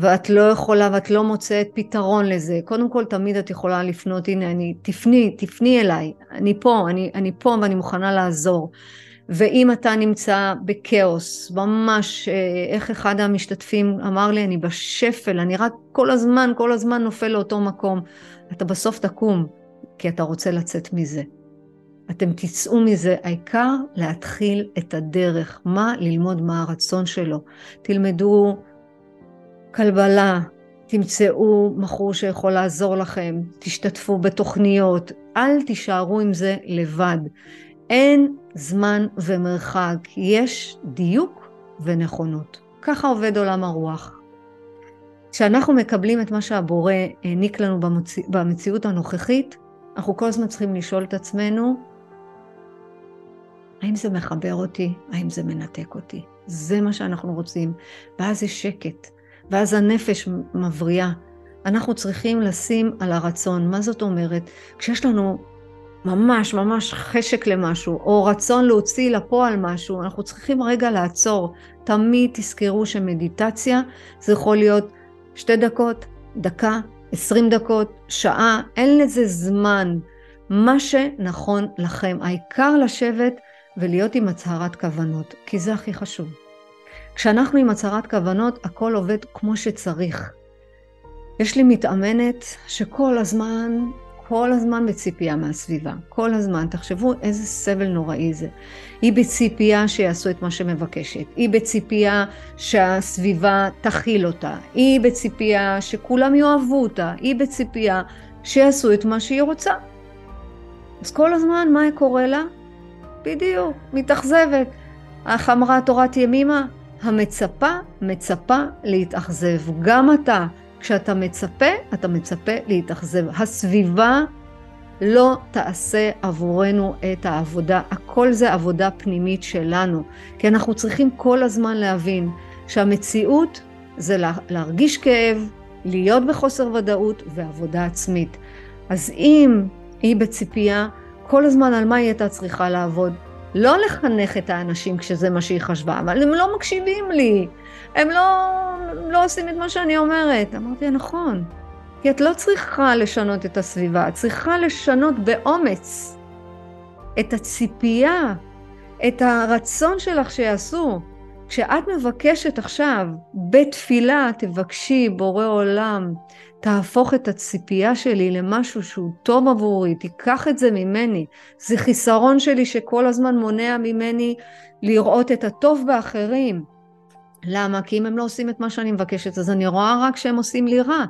ואת לא יכולה ואת לא מוצאת פתרון לזה, קודם כל תמיד את יכולה לפנות, הנה אני, תפני, תפני אליי, אני פה, אני, אני פה ואני מוכנה לעזור. ואם אתה נמצא בכאוס, ממש, אה, איך אחד המשתתפים אמר לי, אני בשפל, אני רק כל הזמן, כל הזמן נופל לאותו מקום, אתה בסוף תקום, כי אתה רוצה לצאת מזה. אתם תצאו מזה, העיקר להתחיל את הדרך, מה ללמוד מה הרצון שלו. תלמדו כלבלה, תמצאו מכור שיכול לעזור לכם, תשתתפו בתוכניות, אל תישארו עם זה לבד. אין זמן ומרחק, יש דיוק ונכונות. ככה עובד עולם הרוח. כשאנחנו מקבלים את מה שהבורא העניק לנו במציא, במציאות הנוכחית, אנחנו כל הזמן צריכים לשאול את עצמנו, האם זה מחבר אותי? האם זה מנתק אותי? זה מה שאנחנו רוצים. ואז יש שקט, ואז הנפש מבריאה. אנחנו צריכים לשים על הרצון. מה זאת אומרת? כשיש לנו ממש ממש חשק למשהו, או רצון להוציא לפועל משהו, אנחנו צריכים רגע לעצור. תמיד תזכרו שמדיטציה זה יכול להיות שתי דקות, דקה, עשרים דקות, שעה, אין לזה זמן. מה שנכון לכם. העיקר לשבת ולהיות עם הצהרת כוונות, כי זה הכי חשוב. כשאנחנו עם הצהרת כוונות, הכל עובד כמו שצריך. יש לי מתאמנת שכל הזמן, כל הזמן בציפייה מהסביבה. כל הזמן. תחשבו איזה סבל נוראי זה. היא בציפייה שיעשו את מה שמבקשת. היא בציפייה שהסביבה תכיל אותה. היא בציפייה שכולם יאהבו אותה. היא בציפייה שיעשו את מה שהיא רוצה. אז כל הזמן, מה קורה לה? בדיוק, מתאכזבת. איך אמרה תורת ימימה? המצפה, מצפה להתאכזב. גם אתה, כשאתה מצפה, אתה מצפה להתאכזב. הסביבה לא תעשה עבורנו את העבודה. הכל זה עבודה פנימית שלנו. כי אנחנו צריכים כל הזמן להבין שהמציאות זה להרגיש כאב, להיות בחוסר ודאות ועבודה עצמית. אז אם היא בציפייה, כל הזמן על מה היא הייתה צריכה לעבוד? לא לחנך את האנשים כשזה מה שהיא חשבה, אבל הם לא מקשיבים לי, הם לא, לא עושים את מה שאני אומרת. אמרתי, נכון, כי את לא צריכה לשנות את הסביבה, את צריכה לשנות באומץ את הציפייה, את הרצון שלך שיעשו. כשאת מבקשת עכשיו בתפילה, תבקשי, בורא עולם, תהפוך את הציפייה שלי למשהו שהוא טוב עבורי, תיקח את זה ממני. זה חיסרון שלי שכל הזמן מונע ממני לראות את הטוב באחרים. למה? כי אם הם לא עושים את מה שאני מבקשת, אז אני רואה רק שהם עושים לי רע.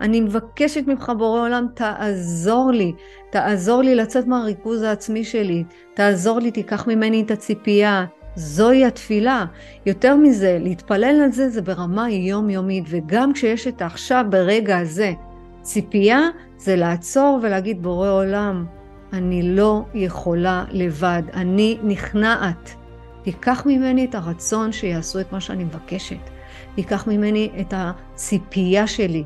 אני מבקשת ממך בורא עולם, תעזור לי, תעזור לי לצאת מהריכוז העצמי שלי, תעזור לי, תיקח ממני את הציפייה, זוהי התפילה. יותר מזה, להתפלל על זה זה ברמה יומיומית, וגם כשיש את העכשיו ברגע הזה, ציפייה זה לעצור ולהגיד בורא עולם, אני לא יכולה לבד, אני נכנעת. תיקח ממני את הרצון שיעשו את מה שאני מבקשת. תיקח ממני את הציפייה שלי.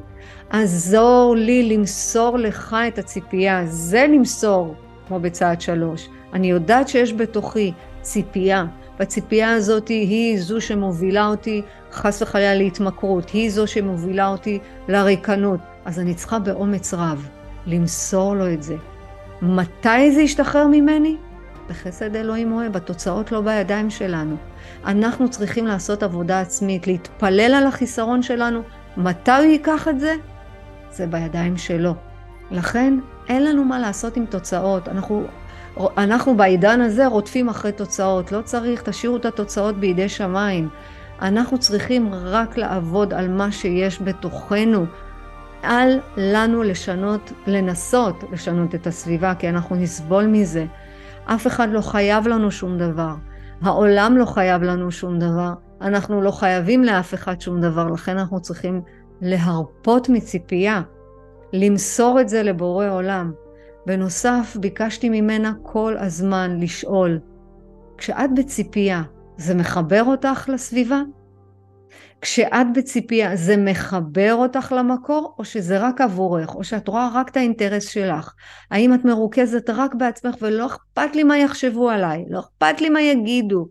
עזור לי למסור לך את הציפייה. זה למסור, כמו בצעד שלוש. אני יודעת שיש בתוכי ציפייה. והציפייה הזאת היא זו שמובילה אותי חס וחלילה להתמכרות, היא זו שמובילה אותי לריקנות. אז אני צריכה באומץ רב למסור לו את זה. מתי זה ישתחרר ממני? בחסד אלוהים אוהב, התוצאות לא בידיים שלנו. אנחנו צריכים לעשות עבודה עצמית, להתפלל על החיסרון שלנו. מתי הוא ייקח את זה? זה בידיים שלו. לכן אין לנו מה לעשות עם תוצאות. אנחנו אנחנו בעידן הזה רודפים אחרי תוצאות, לא צריך, תשאירו את התוצאות בידי שמיים. אנחנו צריכים רק לעבוד על מה שיש בתוכנו. אל לנו לשנות, לנסות לשנות את הסביבה, כי אנחנו נסבול מזה. אף אחד לא חייב לנו שום דבר. העולם לא חייב לנו שום דבר. אנחנו לא חייבים לאף אחד שום דבר, לכן אנחנו צריכים להרפות מציפייה, למסור את זה לבורא עולם. בנוסף, ביקשתי ממנה כל הזמן לשאול, כשאת בציפייה, זה מחבר אותך לסביבה? כשאת בציפייה, זה מחבר אותך למקור, או שזה רק עבורך, או שאת רואה רק את האינטרס שלך? האם את מרוכזת רק בעצמך ולא אכפת לי מה יחשבו עליי, לא אכפת לי מה יגידו?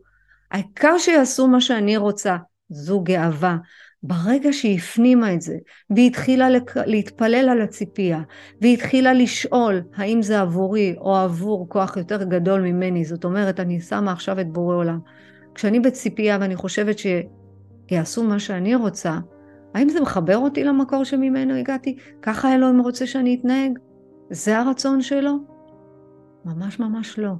העיקר שיעשו מה שאני רוצה, זו גאווה. ברגע שהיא הפנימה את זה, והיא התחילה להתפלל על הציפייה, והיא התחילה לשאול האם זה עבורי או עבור כוח יותר גדול ממני, זאת אומרת, אני שמה עכשיו את בורא עולם. כשאני בציפייה ואני חושבת שיעשו מה שאני רוצה, האם זה מחבר אותי למקור שממנו הגעתי? ככה אלוהים רוצה שאני אתנהג? זה הרצון שלו? ממש ממש לא.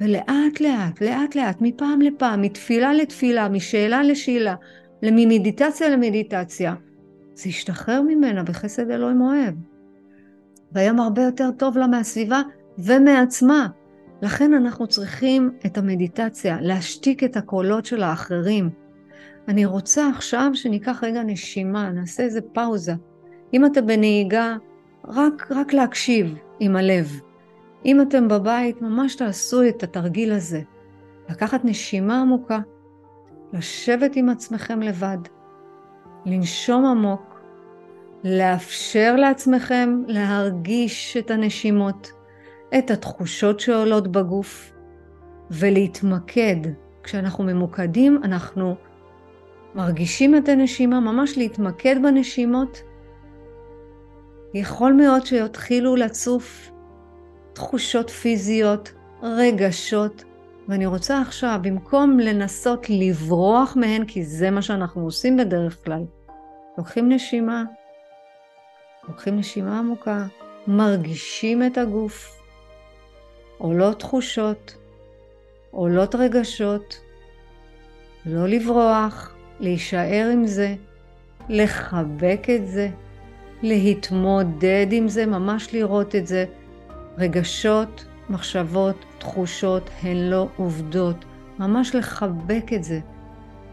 ולאט לאט, לאט לאט, מפעם לפעם, מתפילה לתפילה, משאלה לשאלה, ממדיטציה למדיטציה, זה ישתחרר ממנה בחסד אלוהים אוהב. והיום הרבה יותר טוב לה מהסביבה ומעצמה. לכן אנחנו צריכים את המדיטציה, להשתיק את הקולות של האחרים. אני רוצה עכשיו שניקח רגע נשימה, נעשה איזה פאוזה. אם אתה בנהיגה, רק, רק להקשיב עם הלב. אם אתם בבית, ממש תעשו את התרגיל הזה. לקחת נשימה עמוקה, לשבת עם עצמכם לבד, לנשום עמוק, לאפשר לעצמכם להרגיש את הנשימות, את התחושות שעולות בגוף, ולהתמקד. כשאנחנו ממוקדים, אנחנו מרגישים את הנשימה, ממש להתמקד בנשימות. יכול מאוד שיתחילו לצוף תחושות פיזיות, רגשות, ואני רוצה עכשיו, במקום לנסות לברוח מהן, כי זה מה שאנחנו עושים בדרך כלל, לוקחים נשימה, לוקחים נשימה עמוקה, מרגישים את הגוף, עולות תחושות, עולות רגשות, לא לברוח, להישאר עם זה, לחבק את זה, להתמודד עם זה, ממש לראות את זה. רגשות, מחשבות, תחושות הן לא עובדות. ממש לחבק את זה.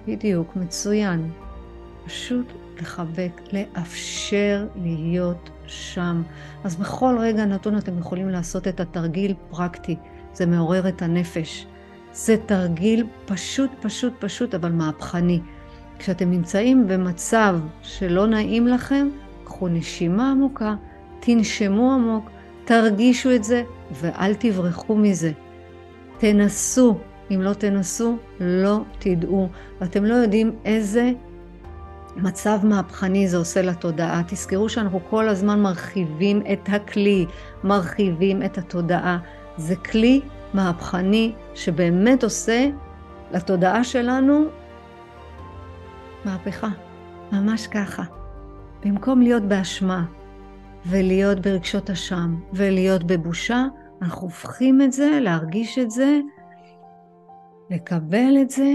בדיוק, מצוין. פשוט לחבק, לאפשר להיות שם. אז בכל רגע נתון אתם יכולים לעשות את התרגיל פרקטי. זה מעורר את הנפש. זה תרגיל פשוט, פשוט, פשוט, אבל מהפכני. כשאתם נמצאים במצב שלא נעים לכם, קחו נשימה עמוקה, תנשמו עמוק, תרגישו את זה ואל תברחו מזה. תנסו, אם לא תנסו, לא תדעו. ואתם לא יודעים איזה מצב מהפכני זה עושה לתודעה. תזכרו שאנחנו כל הזמן מרחיבים את הכלי, מרחיבים את התודעה. זה כלי מהפכני שבאמת עושה לתודעה שלנו מהפכה. ממש ככה. במקום להיות באשמה ולהיות ברגשות אשם ולהיות בבושה, אנחנו הופכים את זה, להרגיש את זה, לקבל את זה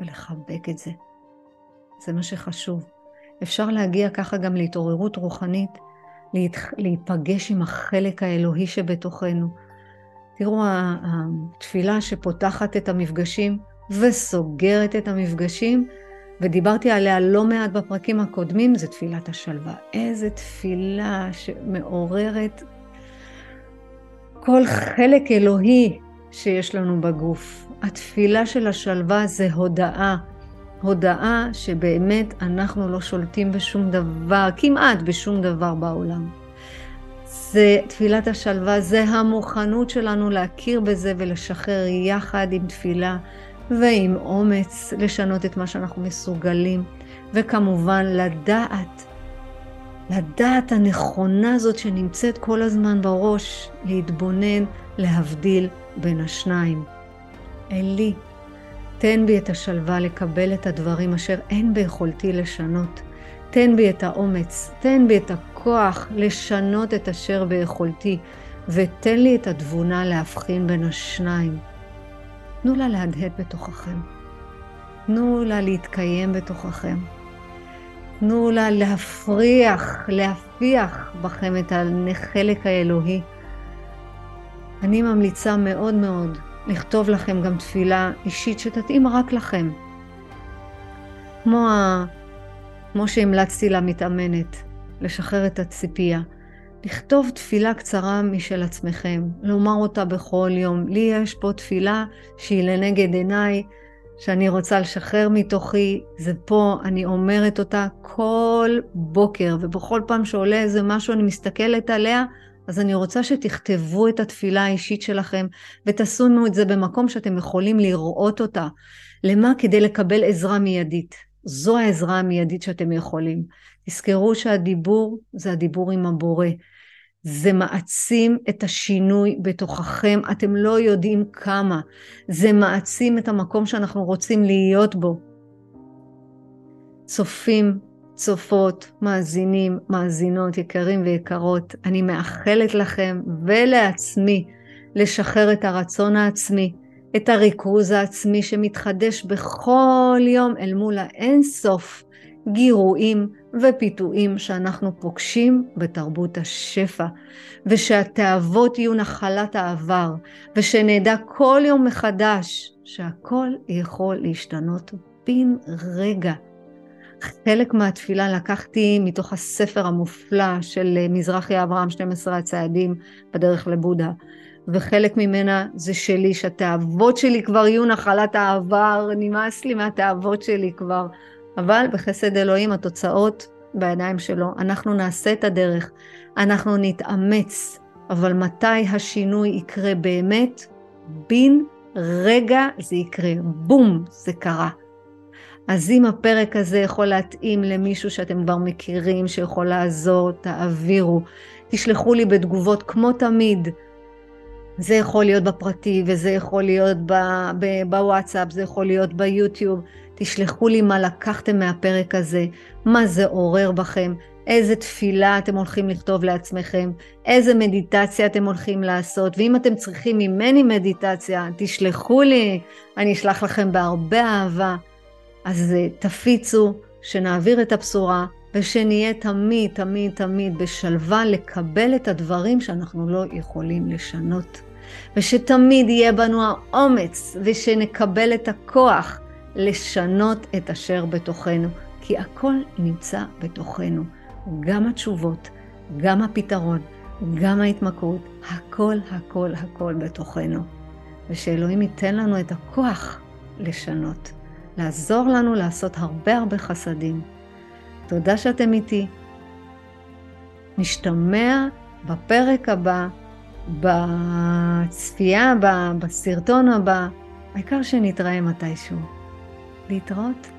ולחבק את זה. זה מה שחשוב. אפשר להגיע ככה גם להתעוררות רוחנית, להיפגש עם החלק האלוהי שבתוכנו. תראו, התפילה שפותחת את המפגשים וסוגרת את המפגשים, ודיברתי עליה לא מעט בפרקים הקודמים, זה תפילת השלווה. איזה תפילה שמעוררת כל חלק אלוהי שיש לנו בגוף. התפילה של השלווה זה הודאה. הודאה שבאמת אנחנו לא שולטים בשום דבר, כמעט בשום דבר בעולם. זה תפילת השלווה, זה המוכנות שלנו להכיר בזה ולשחרר יחד עם תפילה ועם אומץ לשנות את מה שאנחנו מסוגלים, וכמובן לדעת, לדעת הנכונה הזאת שנמצאת כל הזמן בראש, להתבונן, להבדיל בין השניים. אלי, תן בי את השלווה לקבל את הדברים אשר אין ביכולתי לשנות. תן בי את האומץ, תן בי את הכוח לשנות את אשר ביכולתי, ותן לי את התבונה להבחין בין השניים. תנו לה להדהד בתוככם. תנו לה להתקיים בתוככם. תנו לה להפריח, להפיח בכם את החלק האלוהי. אני ממליצה מאוד מאוד לכתוב לכם גם תפילה אישית שתתאים רק לכם. כמו, ה... כמו שהמלצתי למתאמנת, לשחרר את הציפייה. לכתוב תפילה קצרה משל עצמכם, לומר אותה בכל יום. לי יש פה תפילה שהיא לנגד עיניי, שאני רוצה לשחרר מתוכי, זה פה, אני אומרת אותה כל בוקר, ובכל פעם שעולה איזה משהו אני מסתכלת עליה, אז אני רוצה שתכתבו את התפילה האישית שלכם, ותשימו את זה במקום שאתם יכולים לראות אותה. למה? כדי לקבל עזרה מיידית. זו העזרה המיידית שאתם יכולים. תזכרו שהדיבור זה הדיבור עם הבורא. זה מעצים את השינוי בתוככם, אתם לא יודעים כמה. זה מעצים את המקום שאנחנו רוצים להיות בו. צופים, צופות, מאזינים, מאזינות, יקרים ויקרות, אני מאחלת לכם ולעצמי לשחרר את הרצון העצמי, את הריכוז העצמי שמתחדש בכל יום אל מול האינסוף גירויים ופיתויים שאנחנו פוגשים בתרבות השפע, ושהתאוות יהיו נחלת העבר, ושנדע כל יום מחדש שהכל יכול להשתנות בן רגע. חלק מהתפילה לקחתי מתוך הספר המופלא של מזרחי אברהם 12 הצעדים בדרך לבודה. וחלק ממנה זה שלי, שהתאוות שלי כבר יהיו נחלת העבר, נמאס לי מהתאוות שלי כבר. אבל בחסד אלוהים התוצאות בידיים שלו. אנחנו נעשה את הדרך, אנחנו נתאמץ, אבל מתי השינוי יקרה באמת? בן רגע זה יקרה, בום, זה קרה. אז אם הפרק הזה יכול להתאים למישהו שאתם כבר מכירים, שיכול לעזור, תעבירו. תשלחו לי בתגובות כמו תמיד. זה יכול להיות בפרטי וזה יכול להיות בוואטסאפ, זה יכול להיות ביוטיוב. תשלחו לי מה לקחתם מהפרק הזה, מה זה עורר בכם, איזה תפילה אתם הולכים לכתוב לעצמכם, איזה מדיטציה אתם הולכים לעשות, ואם אתם צריכים ממני מדיטציה, תשלחו לי, אני אשלח לכם בהרבה אהבה. אז אה, תפיצו, שנעביר את הבשורה, ושנהיה תמיד, תמיד, תמיד בשלווה לקבל את הדברים שאנחנו לא יכולים לשנות. ושתמיד יהיה בנו האומץ, ושנקבל את הכוח לשנות את אשר בתוכנו, כי הכל נמצא בתוכנו. גם התשובות, גם הפתרון, גם ההתמכרות, הכל, הכל, הכל בתוכנו. ושאלוהים ייתן לנו את הכוח לשנות, לעזור לנו לעשות הרבה הרבה חסדים. תודה שאתם איתי. נשתמע בפרק הבא, בצפייה הבאה, בסרטון הבא, העיקר שנתראה מתישהו. להתראות.